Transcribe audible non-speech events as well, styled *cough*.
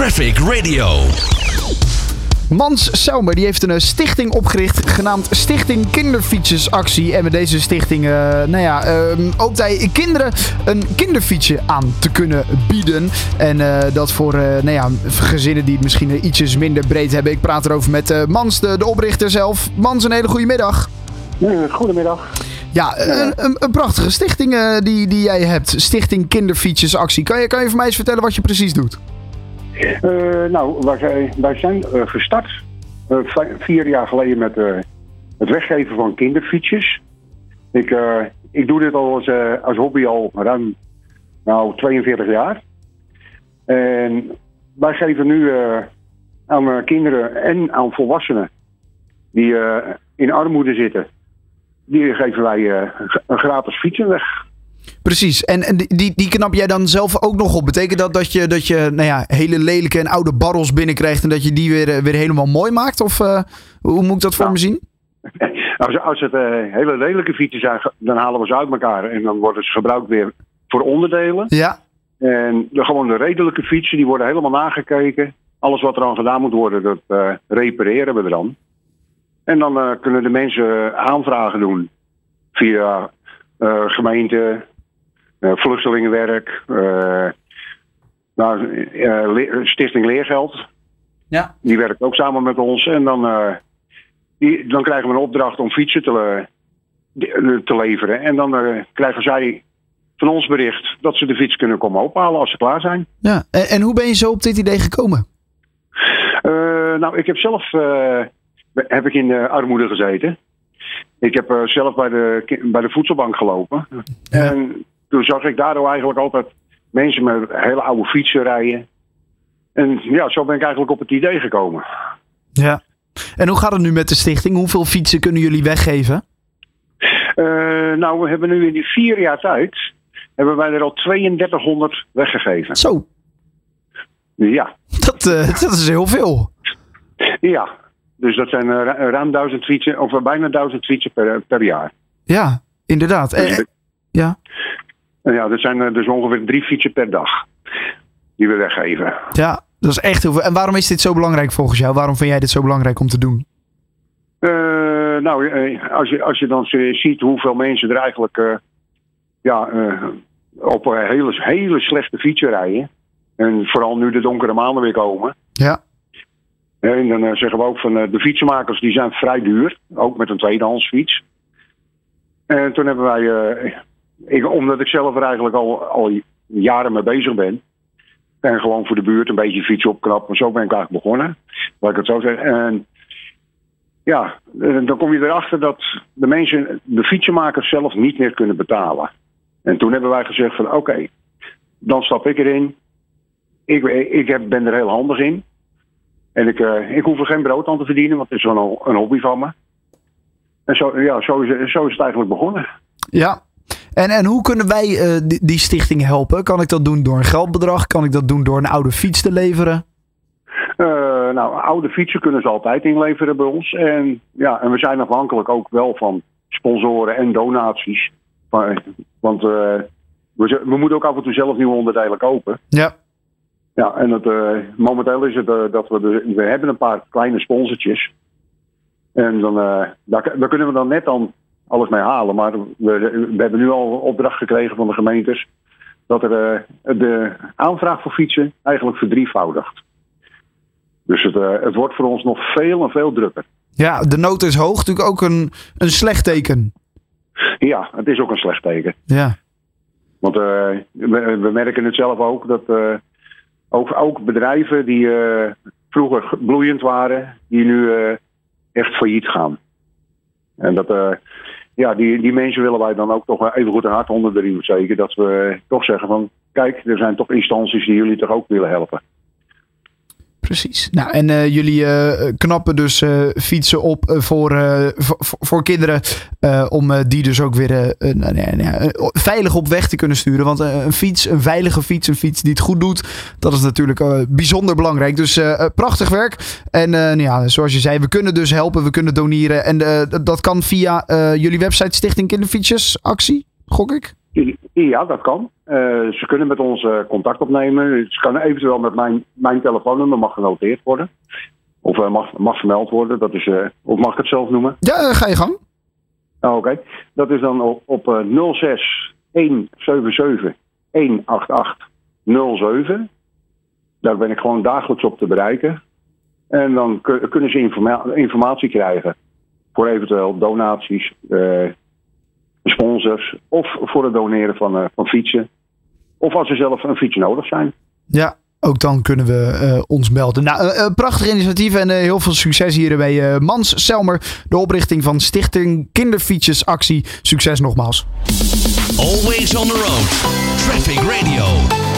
Traffic Radio. Mans Selmer die heeft een eh, stichting opgericht genaamd Stichting Kinderfietsjesactie. En met deze stichting uh, nou ja, uh, hoopt hij kinderen een kinderfietsje aan te kunnen bieden. En uh, dat voor nou ja, gezinnen die het misschien ietsjes minder breed hebben. Ik praat erover met Mans, de, de oprichter zelf. Mans, een hele goede middag. goedemiddag. Ja, een, een, een, prachtige stichting die, die jij hebt. Stichting Kinderfietsjesactie. Kan je, kan je voor mij eens vertellen wat je precies doet? Uh, nou, wij, zijn uh, gestart uh, vier jaar geleden met het weggeven van kinderfietsjes. Ik, ik doe dit al als, als hobby al ruim nou, 42 jaar. En wij geven nu aan kinderen en aan volwassenen die in armoede zitten, die geven wij een gratis fietsen weg. Precies. En, en die, die knap jij dan zelf ook nog op? Betekent dat dat je, dat je nou ja, hele lelijke en oude barrels binnenkrijgt en dat je die weer, eh, weer helemaal mooi maakt? Of uh, hoe moet ik dat voor nou, me zien? *laughs* Als, als het uh, hele lelijke fietsen zijn, dan halen we ze uit elkaar en dan worden ze gebruikt weer voor onderdelen. Ja. En de, gewoon de redelijke fietsen, die worden helemaal nagekeken. Alles wat er aan gedaan moet worden, dat uh, repareren we er dan. En dan kunnen de mensen aanvragen doen via gemeente, uh, vluchtelingenwerk, uh, nou, Stichting Leergeld. Ja. Die werkt ook samen met ons. En dan, die, dan krijgen we een opdracht om fietsen te, te leveren. En dan krijgen zij van ons bericht dat ze de fiets kunnen komen ophalen als ze klaar zijn. Ja. En, en hoe ben je zo op dit idee gekomen? nou, ik heb zelf heb ik in de armoede gezeten. Ik heb zelf bij de, bij de voedselbank gelopen. Ja. En toen zag ik daardoor eigenlijk altijd mensen met hele oude fietsen rijden. En ja, zo ben ik eigenlijk op het idee gekomen. Ja. En hoe gaat het nu met de stichting? Hoeveel fietsen kunnen jullie weggeven? Uh, nou, we hebben nu in die vier jaar tijd hebben wij er al 3200 weggegeven. Zo. Ja. Dat, uh, *laughs* dat is heel veel. Ja. Dus dat zijn uh, ruim duizend fietsen, of bijna duizend fietsen per, per jaar. Ja, inderdaad. Dus, ja. Nou ja, dat zijn dus ongeveer drie fietsen per dag die we weggeven. Ja, dat is echt heel veel. En waarom is dit zo belangrijk volgens jou? Waarom vind jij dit zo belangrijk om te doen? Uh, nou, eh, als je, als je dan ziet hoeveel mensen er eigenlijk uh, ja, uh, op een hele, hele slechte fietsen rijden. En vooral nu de donkere maanden weer komen. Ja. En dan zeggen we ook van de fietsenmakers die zijn vrij duur. Ook met een tweedehands fiets. En toen hebben wij ik, omdat ik zelf er eigenlijk al, al jaren mee bezig ben. En gewoon voor de buurt een beetje fietsen opknappen. Zo ben ik eigenlijk begonnen. Laat ik het zo zeggen. En ja, dan kom je erachter dat de mensen, de fietsenmakers zelf niet meer kunnen betalen. En toen hebben wij gezegd van oké, dan stap ik erin. Ik, ik ben er heel handig in. En ik, uh, ik hoef er geen brood aan te verdienen, want het is wel een, hobby van me. En zo, ja, zo, is, zo is het eigenlijk begonnen. Ja, en, en hoe kunnen wij uh, die, die, stichting helpen? Kan ik dat doen door een geldbedrag? Kan ik dat doen door een oude fiets te leveren? Uh, nou, oude fietsen kunnen ze altijd inleveren bij ons. En, ja, en we zijn afhankelijk ook wel van sponsoren en donaties. Want uh, we, we, moeten ook af en toe zelf nieuwe onderdelen kopen. Ja. Ja, en het, momenteel is het dat we, de, we hebben een paar kleine sponsortjes. En dan, daar, daar, kunnen we dan net dan alles mee halen. Maar we, we hebben nu al opdracht gekregen van de gemeentes dat er de aanvraag voor fietsen eigenlijk verdrievoudigt. Dus het, het wordt voor ons nog veel en veel drukker. Ja, de nood is hoog, natuurlijk ook een, een slecht teken. Ja, het is ook een slecht teken. Ja. Want we, we, merken het zelf ook dat ook, ook, bedrijven die vroeger bloeiend waren, die nu echt failliet gaan. En dat, ja, die, die mensen willen wij dan ook toch even goed een hart onder de riem steken. Dat we toch zeggen van, kijk, er zijn toch instanties die jullie toch ook willen helpen. Precies. Nou, en uh, jullie uh, knappen dus uh, fietsen op voor, voor kinderen. om die dus ook weer veilig op weg te kunnen sturen. Want een fiets, een veilige fiets, een fiets die het goed doet. Dat is natuurlijk bijzonder belangrijk. Dus prachtig werk. En nou ja, zoals je zei, we kunnen dus helpen. We kunnen doneren. En dat kan via jullie website Stichting Kinderfietsjes actie, gok ik? Ja, dat kan. ze kunnen met ons contact opnemen. Ze kunnen eventueel met mijn, mijn telefoonnummer mag genoteerd worden. Of mag, mag vermeld worden. Dat is, of mag ik het zelf noemen? Ja, ga je gang. Oh, Oké. Dat is dan op, op 06 177 188 07. Daar ben ik gewoon dagelijks op te bereiken. En dan kunnen ze informatie krijgen voor eventueel donaties, eh, sponsors of voor het doneren van, uh, van fietsen. Of als ze zelf een fiets nodig zijn. Ja, ook dan kunnen we uh, ons melden. Nou, uh, prachtig initiatief en uh, heel veel succes hier bij Mans Selmer. De oprichting van Stichting Kinderfietsjesactie. Succes nogmaals. Always on the road. Traffic Radio.